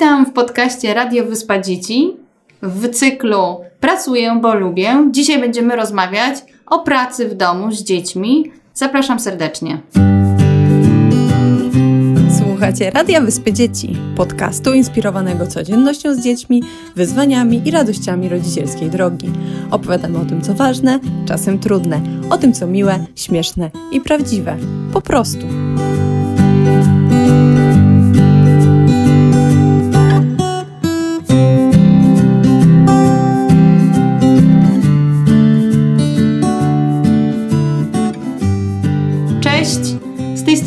Witam w podcaście Radio Wyspa Dzieci w cyklu Pracuję, bo lubię. Dzisiaj będziemy rozmawiać o pracy w domu z dziećmi. Zapraszam serdecznie. Słuchacie Radia Wyspy Dzieci, podcastu inspirowanego codziennością z dziećmi, wyzwaniami i radościami rodzicielskiej drogi. Opowiadamy o tym, co ważne, czasem trudne, o tym, co miłe, śmieszne i prawdziwe. Po prostu.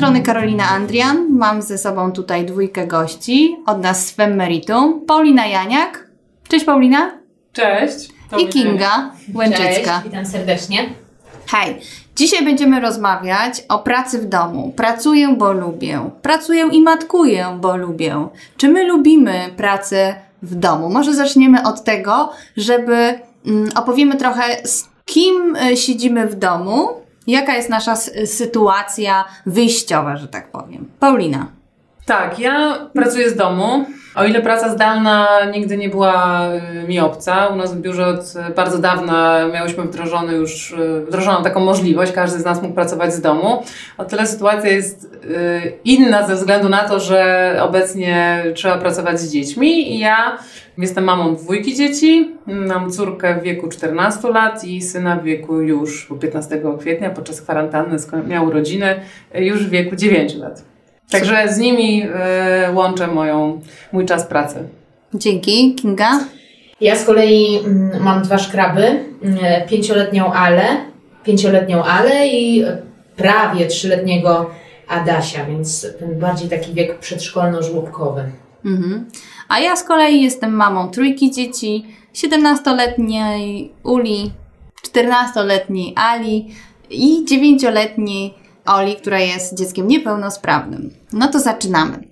Strony Karolina Andrian. Mam ze sobą tutaj dwójkę gości. Od nas z Meritum. Paulina Janiak. Cześć Paulina. Cześć. I Kinga Łęczycka. Cześć, witam serdecznie. Hej, dzisiaj będziemy rozmawiać o pracy w domu. Pracuję, bo lubię. Pracuję i matkuję, bo lubię. Czy my lubimy pracę w domu? Może zaczniemy od tego, żeby mm, opowiemy trochę z kim y, siedzimy w domu, jaka jest nasza sytuacja wyjściowa, że tak powiem. Paulina. Tak, ja pracuję z domu. O ile praca zdalna nigdy nie była y, mi obca, u nas w biurze od bardzo dawna miałyśmy wdrożony już, y, wdrożoną taką możliwość, każdy z nas mógł pracować z domu. O tyle sytuacja jest y, inna ze względu na to, że obecnie trzeba pracować z dziećmi i ja jestem mamą dwójki dzieci, mam córkę w wieku 14 lat i syna w wieku już 15 kwietnia podczas kwarantanny miał urodziny już w wieku 9 lat. Także z nimi y, łączę moją, mój czas pracy. Dzięki. Kinga. Ja z kolei mm, mam dwa szkraby, mm, pięcioletnią Ale, pięcioletnią Ale i prawie trzyletniego Adasia, więc ten bardziej taki wiek przedszkolno-żłobkowy. Mhm. A ja z kolei jestem mamą trójki dzieci, 17-letniej Uli, 14-letniej Ali i 9-letniej Oli, która jest dzieckiem niepełnosprawnym. No to zaczynamy.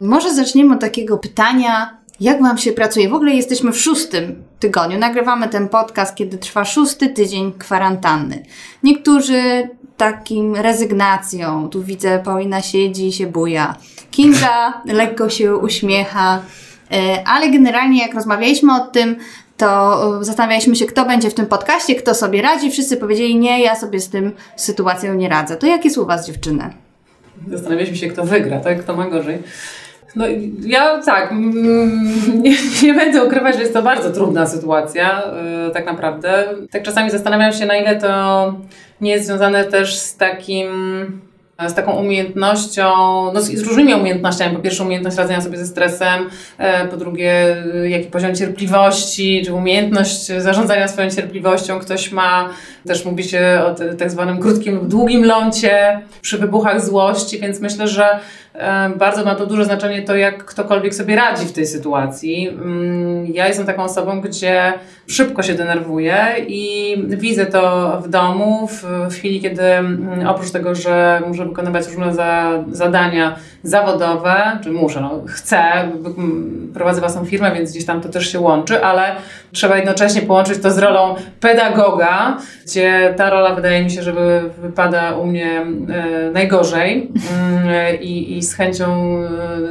Może zaczniemy od takiego pytania, jak Wam się pracuje? W ogóle jesteśmy w szóstym tygodniu. Nagrywamy ten podcast, kiedy trwa szósty tydzień kwarantanny. Niektórzy takim rezygnacją, tu widzę Paulina siedzi i się buja. Kinga lekko się uśmiecha, E, ale generalnie jak rozmawialiśmy o tym, to e, zastanawialiśmy się, kto będzie w tym podcaście, kto sobie radzi. Wszyscy powiedzieli, nie, ja sobie z tym sytuacją nie radzę. To jak jest u Was, dziewczyny? Zastanawialiśmy się, kto wygra, tak? Kto ma gorzej. No ja tak, mm, nie, nie będę ukrywać, że jest to bardzo trudna sytuacja, y, tak naprawdę. Tak czasami zastanawiam się, na ile to nie jest związane też z takim z taką umiejętnością, no z, z różnymi umiejętnościami. Po pierwsze umiejętność radzenia sobie ze stresem, e, po drugie y, jaki poziom cierpliwości, czy umiejętność zarządzania swoją cierpliwością. Ktoś ma, też mówi się o tak zwanym krótkim długim lącie przy wybuchach złości, więc myślę, że e, bardzo ma to duże znaczenie to, jak ktokolwiek sobie radzi w tej sytuacji. Mm, Ja jestem taką osobą, gdzie szybko się denerwuję i widzę to w domu, w, w chwili, kiedy mm, oprócz tego, że muszę wykonywać różne za, zadania zawodowe, czy muszę, no, chcę, prowadzę własną firmę, więc gdzieś tam to też się łączy, ale trzeba jednocześnie połączyć to z rolą pedagoga, gdzie ta rola wydaje mi się, że wy- wypada u mnie e, najgorzej Mm, i, i z chęcią,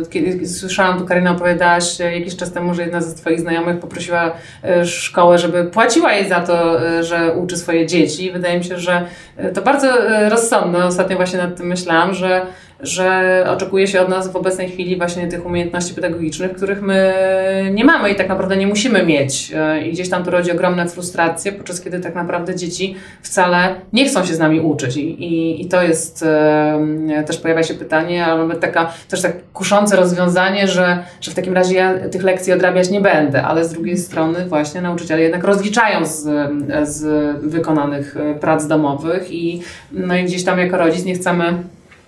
e, kiedy słyszałam, tu Karina opowiadałaś e, jakiś czas temu, że jedna ze Twoich znajomych poprosiła e, szkołę, żeby płaciła jej za to, e, że uczy swoje dzieci. Wydaje mi się, że e, to bardzo e, rozsądne. Ostatnio właśnie nad tym myślałam, że że oczekuje się od nas w obecnej chwili właśnie tych umiejętności pedagogicznych, których my nie mamy i tak naprawdę nie musimy mieć. E, I gdzieś tam to rodzi ogromne frustracje, podczas kiedy tak naprawdę dzieci wcale nie chcą się z nami uczyć. I, i, i to jest, też pojawia się pytanie, ale nawet taka, też tak kuszące rozwiązanie, że, że w takim razie ja tych lekcji odrabiać nie będę, ale z drugiej strony właśnie nauczyciele jednak rozliczają z, z wykonanych e, prac domowych i, no i gdzieś tam jako rodzic nie chcemy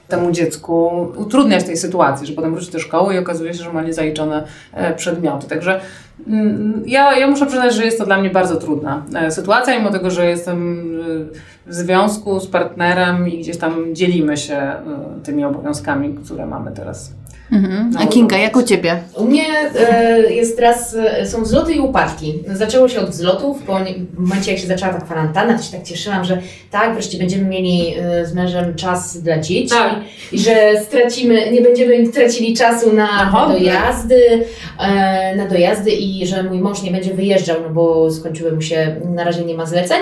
temu dziecku utrudniać tej sytuacji, że potem wróci do szkoły i okazuje się, że ma niezaliczone e, przedmioty. Także mm, ja, ja muszę przyznać, że jest to dla mnie bardzo trudna e, sytuacja, mimo tego, że jestem e, w związku z partnerem i gdzieś tam dzielimy się e, tymi obowiązkami, które mamy teraz Mhm. A Kinga, jak u Ciebie? U mnie e, jest teraz, e, są wzloty i upadki. Zaczęło się od wzlotów, bo nie- w momencie jak się zaczęła ta kwarantanna, to się tak cieszyłam, że tak, wreszcie będziemy mieli e, z mężem czas dla dzieci Tak. i że stracimy, nie będziemy tracili czasu na, dojazdy, e, na dojazdy i że mój mąż nie będzie wyjeżdżał, no bo skończyły mu się, na razie nie ma zleceń.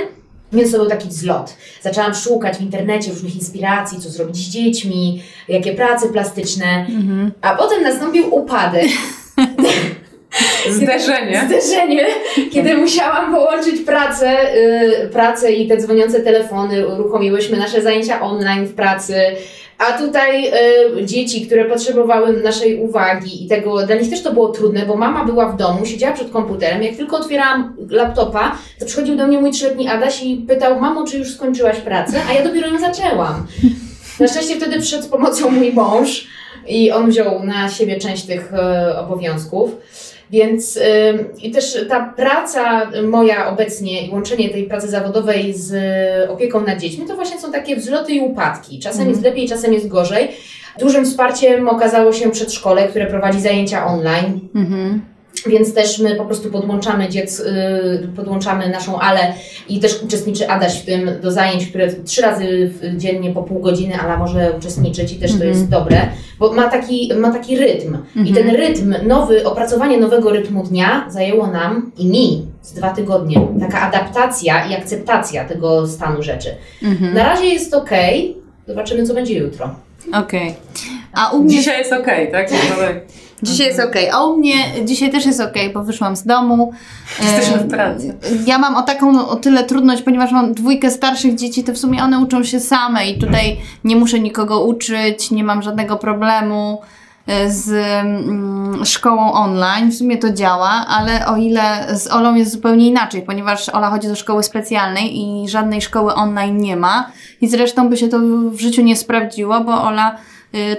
Więc to był taki wzlot. Zaczęłam szukać w internecie różnych inspiracji, co zrobić z dziećmi, jakie prace plastyczne, Mhm. a potem nastąpił upadek. Zderzenie. Zderzenie, kiedy musiałam połączyć pracę, y, pracę i te dzwoniące telefony, uruchomiłyśmy nasze zajęcia online w pracy, a tutaj y, dzieci, które potrzebowały naszej uwagi i tego, dla nich też to było trudne, bo mama była w domu, siedziała przed komputerem, jak tylko otwierałam laptopa, to przychodził do mnie mój trzyletni Adaś i pytał, mamo, czy już skończyłaś pracę? A ja dopiero ją zaczęłam. Na szczęście wtedy przyszedł z pomocą mój mąż i on wziął na siebie część tych e, obowiązków. Więc i też ta praca moja obecnie i łączenie tej pracy zawodowej z opieką nad dziećmi, to właśnie są takie wzloty i upadki. Czasem Mhm. jest lepiej, czasem jest gorzej. Dużym wsparciem okazało się przedszkole, które prowadzi zajęcia online. Mhm. Więc też my po prostu podłączamy dziec, y, podłączamy naszą Alę i też uczestniczy Adaś w tym do zajęć, które trzy razy dziennie po pół godziny Ala może uczestniczyć i też to Mhm. jest dobre, bo ma taki, ma taki rytm. I Mhm. ten rytm, nowy, opracowanie nowego rytmu dnia zajęło nam i mi z dwa tygodnie. Taka adaptacja i akceptacja tego stanu rzeczy. Mhm. Na razie jest ok, zobaczymy co będzie jutro. Okej. A u mnie Dzisiaj jest okej, tak? Dzisiaj jest okej, a u mnie dzisiaj też jest okej, bo wyszłam z domu. Jesteśmy w pracy. Ja mam o taką o tyle trudność, ponieważ mam dwójkę starszych dzieci, to w sumie one uczą się same i tutaj nie muszę nikogo uczyć, nie mam żadnego problemu e, z mm, szkołą online. W sumie to działa, ale o ile z Olą jest zupełnie inaczej, ponieważ Ola chodzi do szkoły specjalnej i żadnej szkoły online nie ma i zresztą by się to w życiu nie sprawdziło, bo Ola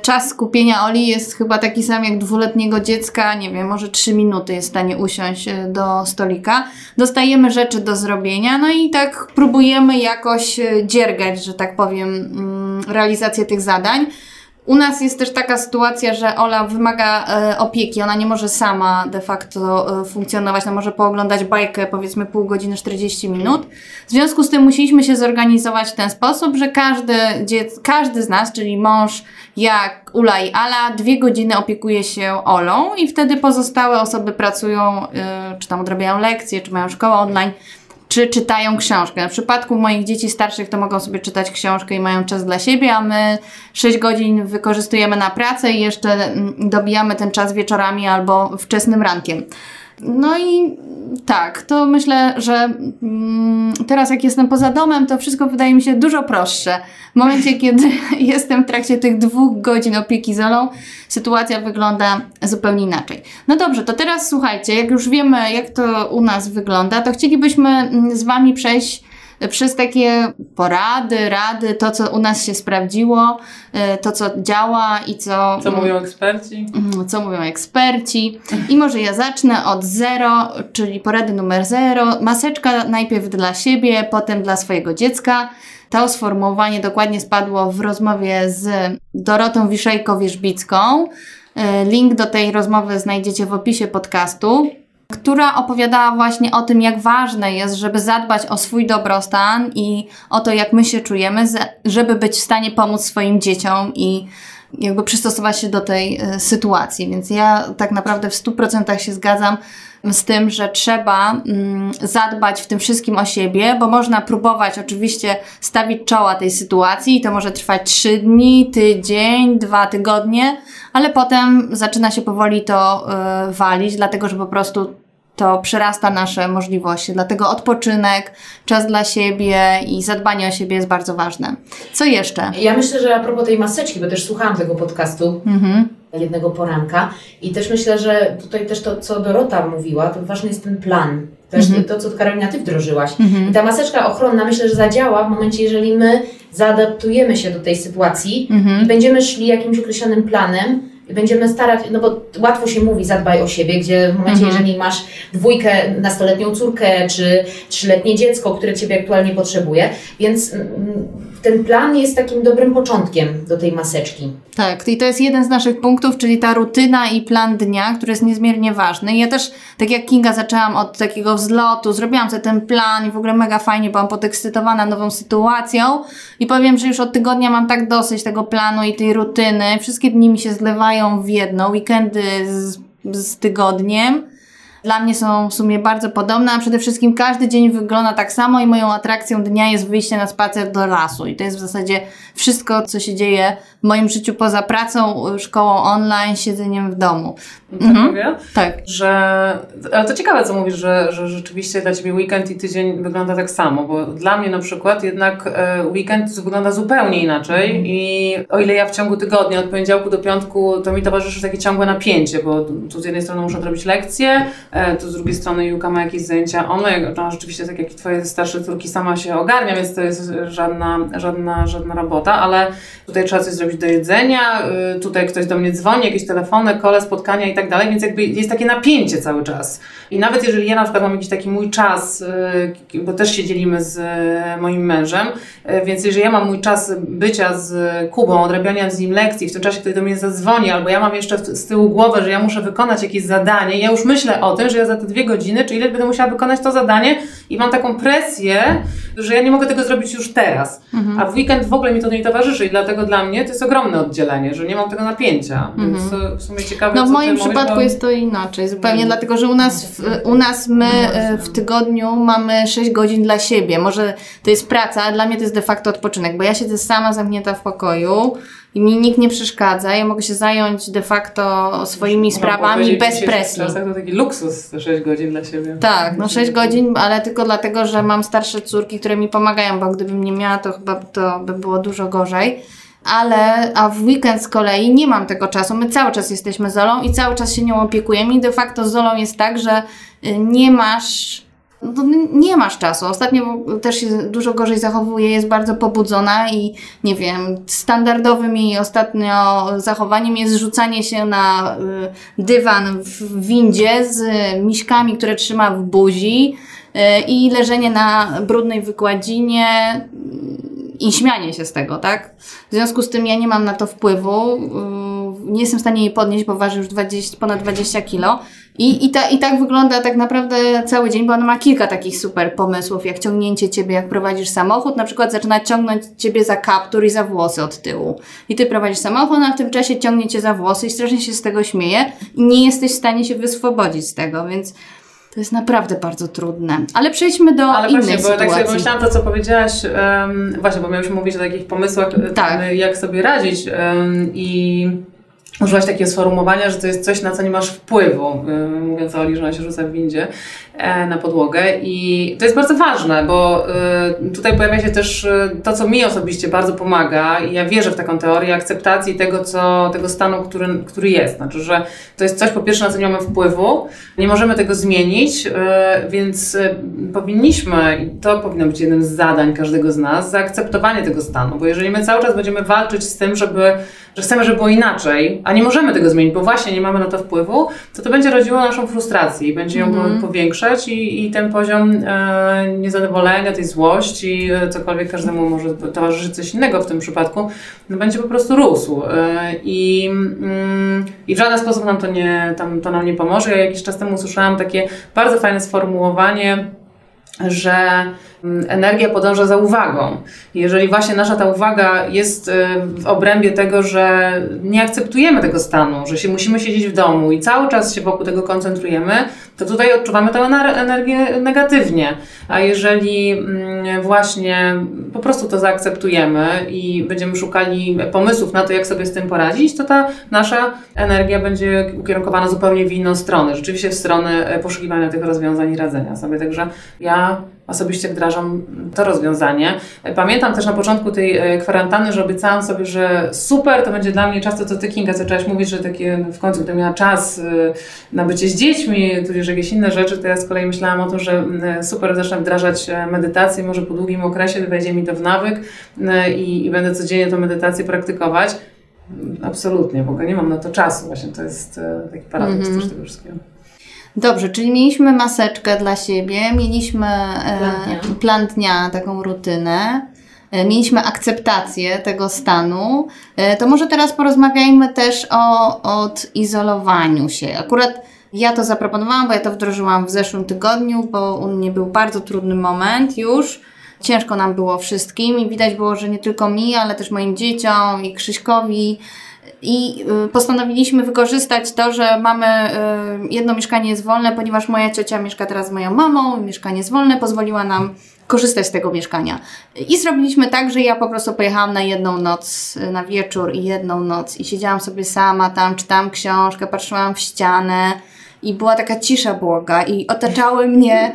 czas skupienia Oli jest chyba taki sam jak dwuletniego dziecka, nie wiem, może trzy minuty jest w stanie usiąść y, do stolika. Dostajemy rzeczy do zrobienia, no i tak próbujemy jakoś y, dziergać, że tak powiem, mm, realizację tych zadań. U nas jest też taka sytuacja, że Ola wymaga e, opieki, ona nie może sama de facto e, funkcjonować, no może pooglądać bajkę powiedzmy pół godziny, 40 minut. W związku z tym musieliśmy się zorganizować w ten sposób, że każdy, każdy z nas, czyli mąż, ja, Ula i Ala, dwie godziny opiekuje się Olą i wtedy pozostałe osoby pracują, e, czy tam odrabiają lekcje, czy mają szkołę online, czy czytają książkę. W przypadku moich dzieci starszych to mogą sobie czytać książkę i mają czas dla siebie, a my 6 godzin wykorzystujemy na pracę i jeszcze mm, dobijamy ten czas wieczorami albo wczesnym rankiem. No i tak, to myślę, że mm, teraz jak jestem poza domem, to wszystko wydaje mi się dużo prostsze. W momencie, kiedy jestem w trakcie tych dwóch godzin opieki z Olą, sytuacja wygląda zupełnie inaczej. No dobrze, to teraz słuchajcie, jak już wiemy, jak to u nas wygląda, to chcielibyśmy mm, z Wami przejść przez takie porady, rady, to co u nas się sprawdziło, y, to co działa i co, Co mówią eksperci? Mm, co mówią eksperci. I może ja zacznę od zero, czyli porady numer zero. Maseczka najpierw dla siebie, potem dla swojego dziecka. To sformułowanie dokładnie spadło w rozmowie z Dorotą Wiszejko-Wierzbicką. E, Link do tej rozmowy znajdziecie w opisie podcastu która opowiadała właśnie o tym, jak ważne jest, żeby zadbać o swój dobrostan i o to, jak my się czujemy, żeby być w stanie pomóc swoim dzieciom i jakby przystosować się do tej e, sytuacji. Więc ja tak naprawdę w 100% się zgadzam z tym, że trzeba mm, zadbać w tym wszystkim o siebie, bo można próbować oczywiście stawić czoła tej sytuacji i to może trwać 3 dni, tydzień, dwa tygodnie, ale potem zaczyna się powoli to y, walić, dlatego że po prostu to przerasta nasze możliwości. Dlatego odpoczynek, czas dla siebie i zadbanie o siebie jest bardzo ważne. Co jeszcze? Ja myślę, że a propos tej maseczki, bo też słuchałam tego podcastu, Mhm. jednego poranka. I też myślę, że tutaj też to, co Dorota mówiła, to ważny jest ten plan. Też Mhm. to, co Karolina, Ty wdrożyłaś. Mhm. I ta maseczka ochronna myślę, że zadziała w momencie, jeżeli my zaadaptujemy się do tej sytuacji i Mhm. będziemy szli jakimś określonym planem będziemy starać, no bo łatwo się mówi zadbaj o siebie, gdzie w momencie, Mhm. jeżeli masz dwójkę, nastoletnią córkę czy trzyletnie dziecko, które Ciebie aktualnie potrzebuje, więc mm, ten plan jest takim dobrym początkiem do tej maseczki. Tak, i to jest jeden z naszych punktów, czyli ta rutyna i plan dnia, który jest niezmiernie ważny. Ja też, tak jak Kinga, zaczęłam od takiego wzlotu, zrobiłam sobie ten plan i w ogóle mega fajnie, byłam podekscytowana nową sytuacją i powiem, że już od tygodnia mam tak dosyć tego planu i tej rutyny. Wszystkie dni mi się zlewają w jedno, weekendy z, z tygodniem dla mnie są w sumie bardzo podobne, a przede wszystkim każdy dzień wygląda tak samo i moją atrakcją dnia jest wyjście na spacer do lasu. I to jest w zasadzie wszystko, co się dzieje w moim życiu poza pracą, szkołą online, siedzeniem w domu. Tak mhm. mówię? Tak. Że, ale to ciekawe, co mówisz, że, że rzeczywiście dla Ciebie weekend i tydzień wygląda tak samo, bo dla mnie na przykład jednak e, weekend wygląda zupełnie inaczej mhm. i o ile ja w ciągu tygodnia, od poniedziałku do piątku, to mi towarzyszy takie ciągłe napięcie, bo tu z jednej strony muszę odrobić lekcje, e, tu z drugiej strony Juka ma jakieś zajęcia online, no rzeczywiście tak jak Twoje starsze córki sama się ogarnia, więc to jest żadna, żadna, żadna robota, ale tutaj trzeba coś zrobić do jedzenia, y, tutaj ktoś do mnie dzwoni, jakieś telefony, kole, spotkania i tak dalej, więc jakby jest takie napięcie cały czas. I nawet jeżeli ja na przykład mam jakiś taki mój czas, y, bo też się dzielimy z y, moim mężem, więc jeżeli ja mam mój czas bycia z Kubą, odrabiania z nim lekcji, w tym czasie ktoś do mnie zadzwoni, albo ja mam jeszcze z tyłu głowę, że ja muszę wykonać jakieś zadanie, ja już myślę o tym, że ja za te dwie godziny, czy ile będę musiała wykonać to zadanie i mam taką presję, że ja nie mogę tego zrobić już teraz. Mhm. A w weekend w ogóle mi to nie towarzyszy i dlatego dla mnie to jest ogromne oddzielenie, że nie mam tego napięcia. Mhm. Więc w sumie ciekawe, No w moim przypadku mówisz, jest to inaczej, zupełnie mhm. dlatego, że u nas, u nas my e, w tygodniu mamy 6 godzin dla siebie. Może to jest praca, a dla mnie to jest de facto odpoczynek, bo ja siedzę sama zamknięta w pokoju, i mi nikt nie przeszkadza. Ja mogę się zająć de facto swoimi sprawami bez presji. Czasach to taki luksus, te 6 godzin dla siebie. Tak, no 6 godzin, ale tylko dlatego, że mam starsze córki, które mi pomagają, bo gdybym nie miała, to chyba to by było dużo gorzej. Ale, a w weekend z kolei nie mam tego czasu. My cały czas jesteśmy z Olą i cały czas się nią opiekujemy i de facto z Olą jest tak, że y, nie masz no nie masz czasu. Ostatnio też się dużo gorzej zachowuje, jest bardzo pobudzona i nie wiem, standardowym jej ostatnio zachowaniem jest rzucanie się na y, dywan w windzie z miśkami, które trzyma w buzi y, i leżenie na brudnej wykładzinie i śmianie się z tego, tak? W związku z tym ja nie mam na to wpływu, y, nie jestem w stanie jej podnieść, bo waży już 20, ponad 20 kilo i, i, ta, I tak wygląda tak naprawdę cały dzień, bo ona ma kilka takich super pomysłów, jak ciągnięcie ciebie, jak prowadzisz samochód, na przykład zaczyna ciągnąć ciebie za kaptur i za włosy od tyłu. I ty prowadzisz samochód, a w tym czasie ciągnie cię za włosy i strasznie się z tego śmieje i nie jesteś w stanie się wyswobodzić z tego, więc to jest naprawdę bardzo trudne. Ale przejdźmy do Ale innej właśnie, sytuacji. bo tak sobie pomyślałam to, co powiedziałaś, um, właśnie, bo miałyśmy mówić o takich pomysłach, tak. jak sobie radzić um, i użyłaś takiego sformułowania, że to jest coś, na co nie masz wpływu, y, mówiąc o Oli, że ona się rzuca w windzie e, na podłogę i to jest bardzo ważne, bo y, tutaj pojawia się też y, to, co mi osobiście bardzo pomaga i ja wierzę w taką teorię akceptacji tego, co, tego stanu, który, który jest. Znaczy, że to jest coś po pierwsze, na co nie mamy wpływu, nie możemy tego zmienić, więc powinniśmy, i to powinno być jednym z zadań każdego z nas, zaakceptowanie tego stanu, bo jeżeli my cały czas będziemy walczyć z tym, żeby, że chcemy, żeby było inaczej, a nie możemy tego zmienić, bo właśnie nie mamy na to wpływu, to to będzie rodziło naszą frustrację i będzie ją mm. powiększać i, i ten poziom e, niezadowolenia, tej złości, e, cokolwiek każdemu może towarzyszyć coś innego w tym przypadku, no będzie po prostu rósł. E, i, mm, I w żaden sposób nam to, nie, tam, to nam nie pomoże. Ja jakiś czas temu usłyszałam takie bardzo fajne sformułowanie, że energia podąża za uwagą. Jeżeli właśnie nasza ta uwaga jest y, w obrębie tego, że nie akceptujemy tego stanu, że się musimy siedzieć w domu i cały czas się wokół tego koncentrujemy, to tutaj odczuwamy tę energię negatywnie. A jeżeli mm, właśnie po prostu to zaakceptujemy i będziemy szukali pomysłów na to, jak sobie z tym poradzić, to ta nasza energia będzie ukierunkowana zupełnie w inną stronę. Rzeczywiście w stronę e, poszukiwania tych rozwiązań i radzenia sobie. Także ja osobiście wdrażam to rozwiązanie. Pamiętam też na początku tej e, kwarantanny, że obiecałam sobie, że super, to będzie dla mnie czas, to co Ty Kinga zaczęłaś mówić, że takie w końcu, gdy miała czas e, na bycie z dziećmi, tudzież jakieś inne rzeczy, to ja z kolei myślałam o tym, że super, zacznę wdrażać medytację, może po długim okresie wejdzie mi to w nawyk i, i będę codziennie tę medytację praktykować. Absolutnie, bo nie mam na to czasu. Właśnie to jest e, taki paradoks mm -hmm. też tego wszystkiego. Dobrze, czyli mieliśmy maseczkę dla siebie, mieliśmy e, plan dnia, plan dnia taką rutynę. e, mieliśmy akceptację tego stanu, e, to może teraz porozmawiajmy też o odizolowaniu się. Akurat ja to zaproponowałam, bo ja to wdrożyłam w zeszłym tygodniu, bo u mnie był bardzo trudny moment już. Ciężko nam było wszystkim i widać było, że nie tylko mi, ale też moim dzieciom i Krzyśkowi. I y, postanowiliśmy wykorzystać to, że mamy y, jedno mieszkanie jest wolne, ponieważ moja ciocia mieszka teraz z moją mamą, mieszkanie jest wolne, pozwoliła nam korzystać z tego mieszkania. I zrobiliśmy tak, że ja po prostu pojechałam na jedną noc, y, na wieczór i jedną noc i siedziałam sobie sama tam, czytałam książkę, patrzyłam w ścianę i była taka cisza błoga i otaczały mnie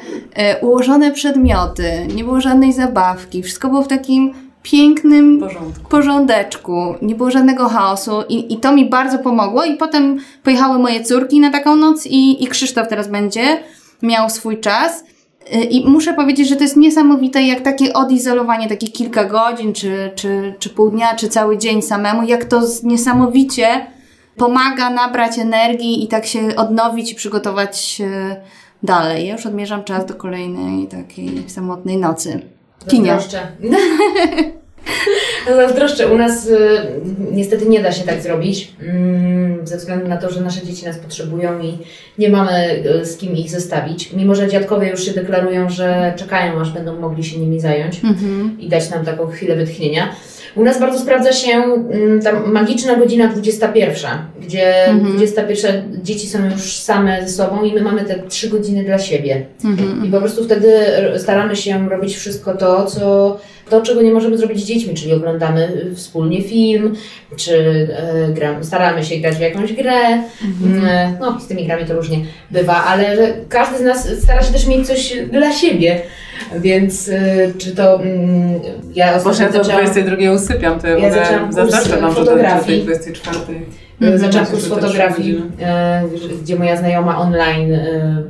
ułożone przedmioty, nie było żadnej zabawki, wszystko było w takim pięknym porządku. porządeczku, nie było żadnego chaosu i, i to mi bardzo pomogło i potem pojechały moje córki na taką noc i, i Krzysztof teraz będzie miał swój czas. I muszę powiedzieć, że to jest niesamowite, jak takie odizolowanie, takie kilka godzin, czy, czy, czy pół dnia, czy cały dzień samemu, jak to niesamowicie pomaga nabrać energii i tak się odnowić i przygotować dalej. Ja już odmierzam czas do kolejnej takiej samotnej nocy. Kinia. Zazdroszczę. No, Zazdroszczę. U nas y, niestety nie da się tak zrobić, mm, ze względu na to, że nasze dzieci nas potrzebują i nie mamy y, z kim ich zostawić. Mimo, że dziadkowie już się deklarują, że czekają, aż będą mogli się nimi zająć Mhm. i dać nam taką chwilę wytchnienia. U nas bardzo sprawdza się mm, ta magiczna godzina 21, gdzie Mhm. 21 dzieci są już same ze sobą i my mamy te 3 godziny dla siebie. Mhm. I po prostu wtedy staramy się robić wszystko to, co, to, czego nie możemy zrobić z dziećmi, czyli oglądamy y, wspólnie film, czy e, gram, staramy się grać w jakąś grę. Mhm. E, no, z tymi grami to różnie bywa, ale że każdy z nas stara się też mieć coś dla siebie. Więc y, czy to mm, ja ostatnio ja do zaczęłam, 22 usypiam, to ja, Ja ja zaczęłam kurs zaznaczę nam, że do fotografii. 24. y, zaczęłam kurs fotografii, godziny. e, gdzie moja znajoma online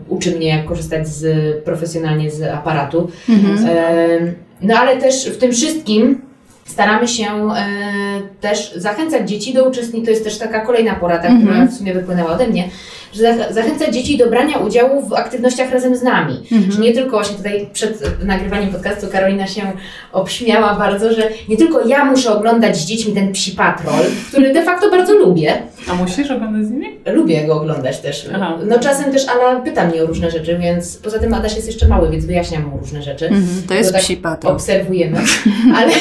uczy mnie, jak korzystać z, profesjonalnie z aparatu. Mhm. E, No ale też w tym wszystkim staramy się e, też zachęcać dzieci do uczestnictwa. To jest też taka kolejna porada, Mhm. która w sumie wypłynęła ode mnie, że zach- zachęcać dzieci do brania udziału w aktywnościach razem z nami. Mhm. Że nie tylko właśnie tutaj przed nagrywaniem podcastu Karolina się obśmiała bardzo, że nie tylko ja muszę oglądać z dziećmi ten psi patrol, który de facto bardzo lubię. A musisz oglądać z nimi? Lubię go oglądać też. Aha. No czasem też Ala pyta mnie o różne rzeczy, więc poza tym Adaś jest jeszcze mały, więc wyjaśniam mu różne rzeczy. Mhm. To jest tak psi patrol. obserwujemy, ale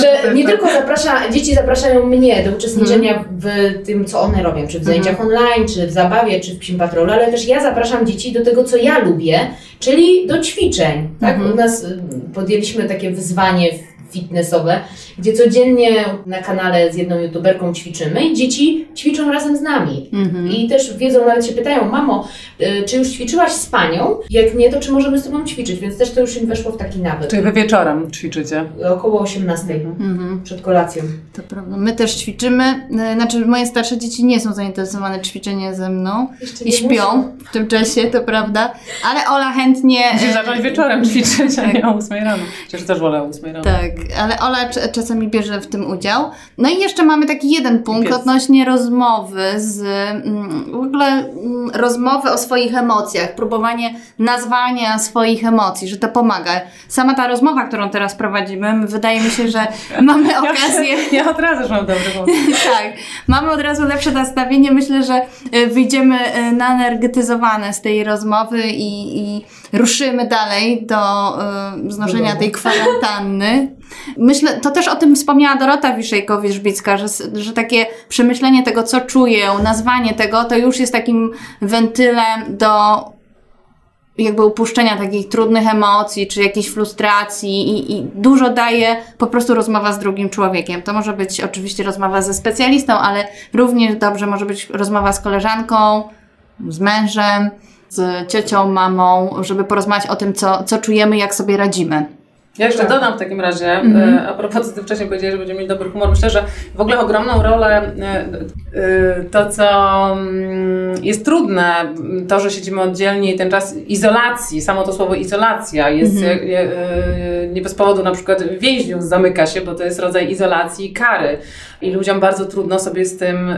że nie tylko zaprasza, dzieci zapraszają mnie do uczestniczenia w tym, co one robią, czy w zajęciach online, czy w zabawie, czy w psim patrolu, ale też ja zapraszam dzieci do tego, co ja lubię, czyli do ćwiczeń. Tak? Mhm. U nas y, podjęliśmy takie wyzwanie fitnessowe, gdzie codziennie na kanale z jedną youtuberką ćwiczymy i dzieci ćwiczą razem z nami. Mhm. I też wiedzą, nawet się pytają, mamo, y, czy już ćwiczyłaś z panią? Jak nie, to czy możemy z tobą ćwiczyć? Więc też to już im weszło w taki nawyk. Czyli wy wieczorem ćwiczycie. Około 18 Mhm. przed kolacją. To prawda. My też ćwiczymy. E, Znaczy, moje starsze dzieci nie są zainteresowane ćwiczeniem ze mną Jeszcze i śpią w tym czasie, to prawda. Ale Ola chętnie. Musisz zacząć wieczorem ćwiczyć, a nie o 8 rano. Chociaż też wolę o 8 rano. Tak, ale Ola cz- czasami bierze w tym udział. No i jeszcze mamy taki jeden punkt Pies. odnośnie rozmowy z mm, w ogóle mm, rozmowy o swoich emocjach, próbowanie nazwania swoich emocji, że to pomaga. Sama ta rozmowa, którą teraz prowadzimy, wydaje mi się, że mamy okazję. Ja, ja od razu już mam dobry pomysł. tak, mamy od razu lepsze nastawienie. Myślę, że e, wyjdziemy e, naenergetyzowane z tej rozmowy i, i ruszymy dalej do e, znoszenia tej kwarantanny. Myślę, to też o tym wspomniała Dorota Wiszejko-Wierzbicka, że, że takie przemyślenie tego, co czuję, nazwanie tego, to już jest takim wentylem do jakby upuszczenia takich trudnych emocji, czy jakiejś frustracji i, i dużo daje po prostu rozmowa z drugim człowiekiem. To może być oczywiście rozmowa ze specjalistą, ale równie dobrze może być rozmowa z koleżanką, z mężem, z ciocią, mamą, żeby porozmawiać o tym, co, co czujemy, jak sobie radzimy. Ja jeszcze dodam w takim razie, Mhm. e, a propos, co ty wcześniej powiedziałeś, że będziemy mieć dobry humor. Myślę, że w ogóle ogromną rolę e, e, to, co mm, jest trudne, to, że siedzimy oddzielnie i ten czas izolacji, samo to słowo izolacja jest e, e, nie bez powodu na przykład więźniów zamyka się, bo to jest rodzaj izolacji i kary. I ludziom bardzo trudno sobie z tym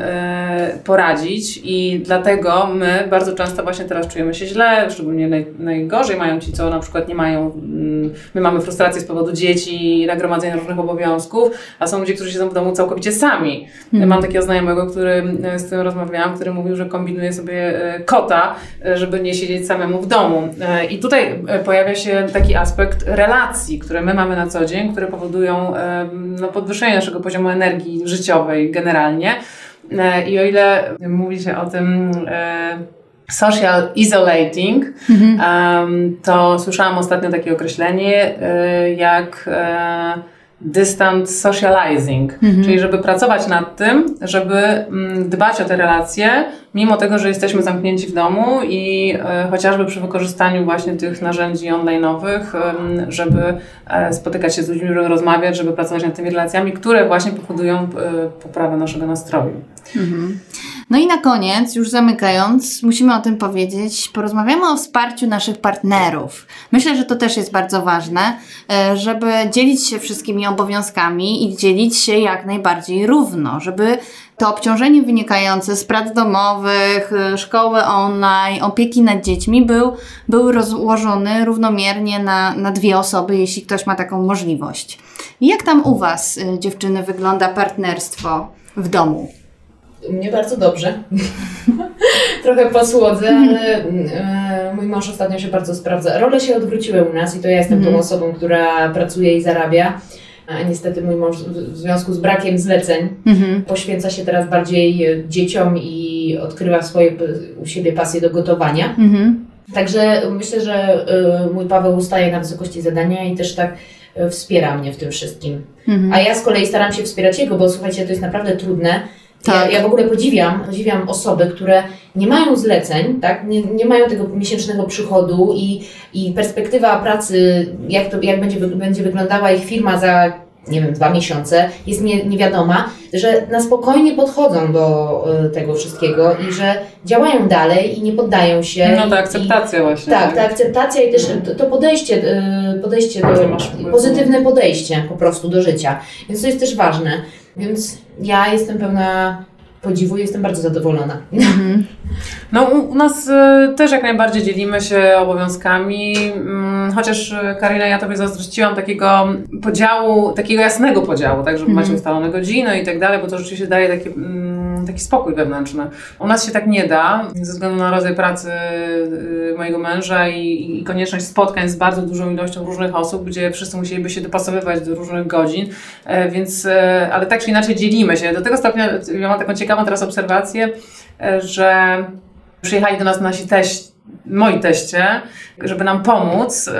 poradzić i dlatego my bardzo często właśnie teraz czujemy się źle, szczególnie naj, najgorzej mają ci, co na przykład nie mają, mm, my mamy frustrację frustrację z powodu dzieci, nagromadzenia różnych obowiązków, a są ludzie, którzy siedzą w domu całkowicie sami. Mhm. Mam takiego znajomego, który, e, z którym rozmawiałam, który mówił, że kombinuje sobie e, kota, e, żeby nie siedzieć samemu w domu. I tutaj pojawia się taki aspekt relacji, które my mamy na co dzień, które powodują no, podwyższenie naszego poziomu energii życiowej generalnie. I o ile mówi się o tym social isolating, em, to słyszałam ostatnio takie określenie e, jak e, distant socializing, czyli żeby pracować nad tym, żeby mm, dbać o te relacje, mimo tego, że jesteśmy zamknięci w domu i e, chociażby przy wykorzystaniu właśnie tych narzędzi online'owych, żeby e, spotykać się z ludźmi, żeby rozmawiać, żeby pracować nad tymi relacjami, które właśnie powodują poprawę naszego nastroju. No i na koniec, już zamykając, musimy o tym powiedzieć. Porozmawiamy o wsparciu naszych partnerów. Myślę, że to też jest bardzo ważne, e, żeby dzielić się wszystkimi obowiązkami i dzielić się jak najbardziej równo, żeby to obciążenie wynikające z prac domowych, e, szkoły online, opieki nad dziećmi był, był rozłożony równomiernie na, na dwie osoby, jeśli ktoś ma taką możliwość. Jak tam u Was, e, dziewczyny, wygląda partnerstwo w domu? Mnie bardzo dobrze. Trochę po słodze, ale e, mój mąż ostatnio się bardzo sprawdza. Role się odwróciły u nas i to ja jestem tą osobą, która pracuje i zarabia. A niestety mój mąż w związku z brakiem zleceń Mhm. poświęca się teraz bardziej e, dzieciom i odkrywa swoje, u siebie pasję do gotowania. Mhm. Także myślę, że y, mój Paweł ustaje na wysokości zadania i też tak y, wspiera mnie w tym wszystkim. Mhm. A ja z kolei staram się wspierać jego, bo słuchajcie, to jest naprawdę trudne. Tak. Ja, ja w ogóle podziwiam, podziwiam osoby, które nie mają zleceń, tak? nie, nie mają tego miesięcznego przychodu i, i perspektywa pracy, jak, to, jak będzie, będzie wyglądała ich firma za, nie wiem, dwa miesiące, jest nie, niewiadoma, że na spokojnie podchodzą do y, tego wszystkiego i że działają dalej i nie poddają się. No i- ta akceptacja właśnie. tak, ta akceptacja i też to, to podejście, y, podejście do, pozytywne podejście po prostu do życia. Więc to jest też ważne. Więc ja jestem pełna podziwu i jestem bardzo zadowolona. No u, nas y, też jak najbardziej dzielimy się obowiązkami, mm, chociaż y, Karina, ja Tobie zazdrościłam takiego podziału, takiego jasnego podziału, tak, żeby macie ustalone godziny i tak dalej, bo to rzeczywiście daje taki, mm, taki spokój wewnętrzny. U nas się tak nie da, ze względu na rodzaj pracy y, mojego męża i, i konieczność spotkań z bardzo dużą ilością różnych osób, gdzie wszyscy musieliby się dopasowywać do różnych godzin, e, więc, e, ale tak czy inaczej dzielimy się. Do tego stopnia, ja mam taką ciekawą teraz obserwację, e, że przyjechali do nas nasi teść, moi teście, żeby nam pomóc.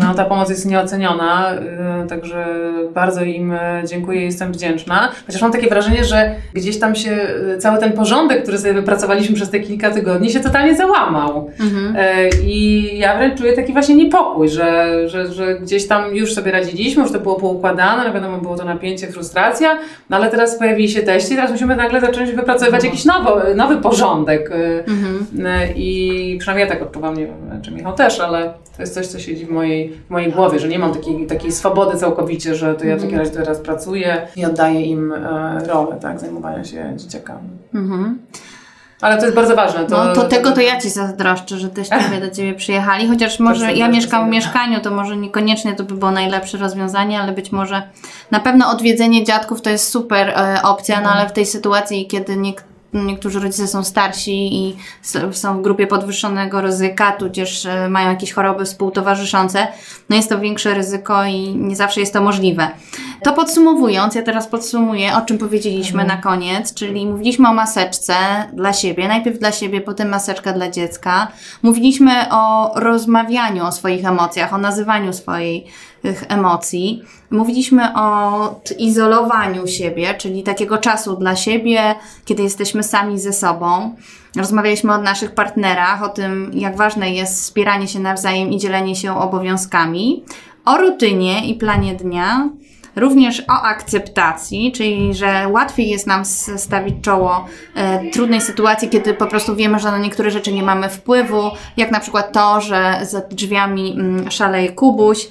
No, ta pomoc jest nieoceniona, yy, także bardzo im e, dziękuję i jestem wdzięczna. Chociaż mam takie wrażenie, że gdzieś tam się e, cały ten porządek, który sobie wypracowaliśmy przez te kilka tygodni, się totalnie załamał. Mhm. E, I ja wręcz czuję taki właśnie niepokój, że, że, że gdzieś tam już sobie radziliśmy, już to było poukładane, no wiadomo, było to napięcie, frustracja, no ale teraz pojawili się teści, teraz musimy nagle zacząć wypracowywać jakiś nowy, nowy porządek. e, Mhm. e, I przynajmniej ja tak odczuwam, nie wiem, czy Michał też, ale to jest coś, co siedzi w mojej, w mojej głowie, że nie mam takiej, takiej swobody całkowicie, że to ja w takim razie teraz pracuję i oddaję im e, rolę, tak, zajmowania się dzieciakami. Mhm. Ale to jest bardzo ważne. To, No to tego to ja Ci zazdroszczę, że też Tobie do Ciebie przyjechali, chociaż może ja mieszkam w mieszkaniu, to może niekoniecznie to by było najlepsze rozwiązanie, ale być może na pewno odwiedzenie dziadków to jest super e, opcja, no ale w tej sytuacji, kiedy niek- niektórzy rodzice są starsi i są w grupie podwyższonego ryzyka, tudzież e, mają jakieś choroby współtowarzyszące, no jest to większe ryzyko i nie zawsze jest to możliwe. To podsumowując, ja teraz podsumuję, o czym powiedzieliśmy na koniec, czyli mówiliśmy o maseczce dla siebie, najpierw dla siebie, potem maseczka dla dziecka. Mówiliśmy o rozmawianiu o swoich emocjach, o nazywaniu swoich emocji. Mówiliśmy o izolowaniu siebie, czyli takiego czasu dla siebie, kiedy jesteśmy sami ze sobą. Rozmawialiśmy o naszych partnerach, o tym, jak ważne jest wspieranie się nawzajem i dzielenie się obowiązkami, o rutynie i planie dnia, również o akceptacji, czyli że łatwiej jest nam stawić czoło e, trudnej sytuacji, kiedy po prostu wiemy, że na niektóre rzeczy nie mamy wpływu, jak na przykład to, że za drzwiami mm, szaleje Kubuś,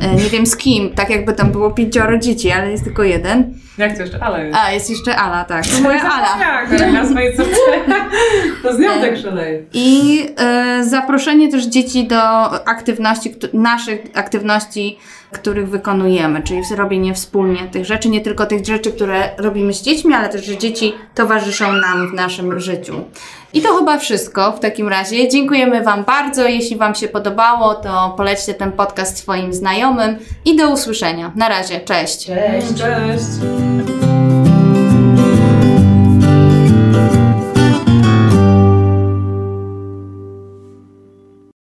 e, nie wiem z kim, tak jakby tam było pięcioro dzieci, ale jest tylko jeden. Jak to jeszcze? Ale jest. A, jest jeszcze Ala, tak. To moja Ala. Jak? Na swojej córce. To z nią tak szaleje. I e, zaproszenie też dzieci do aktywności, naszych aktywności, których wykonujemy, czyli robienie wspólnie tych rzeczy, nie tylko tych rzeczy, które robimy z dziećmi, ale też, że dzieci towarzyszą nam w naszym życiu. I to chyba wszystko w takim razie. Dziękujemy Wam bardzo. Jeśli Wam się podobało, to polećcie ten podcast swoim znajomym i do usłyszenia. Na razie, cześć. Cześć. Cześć.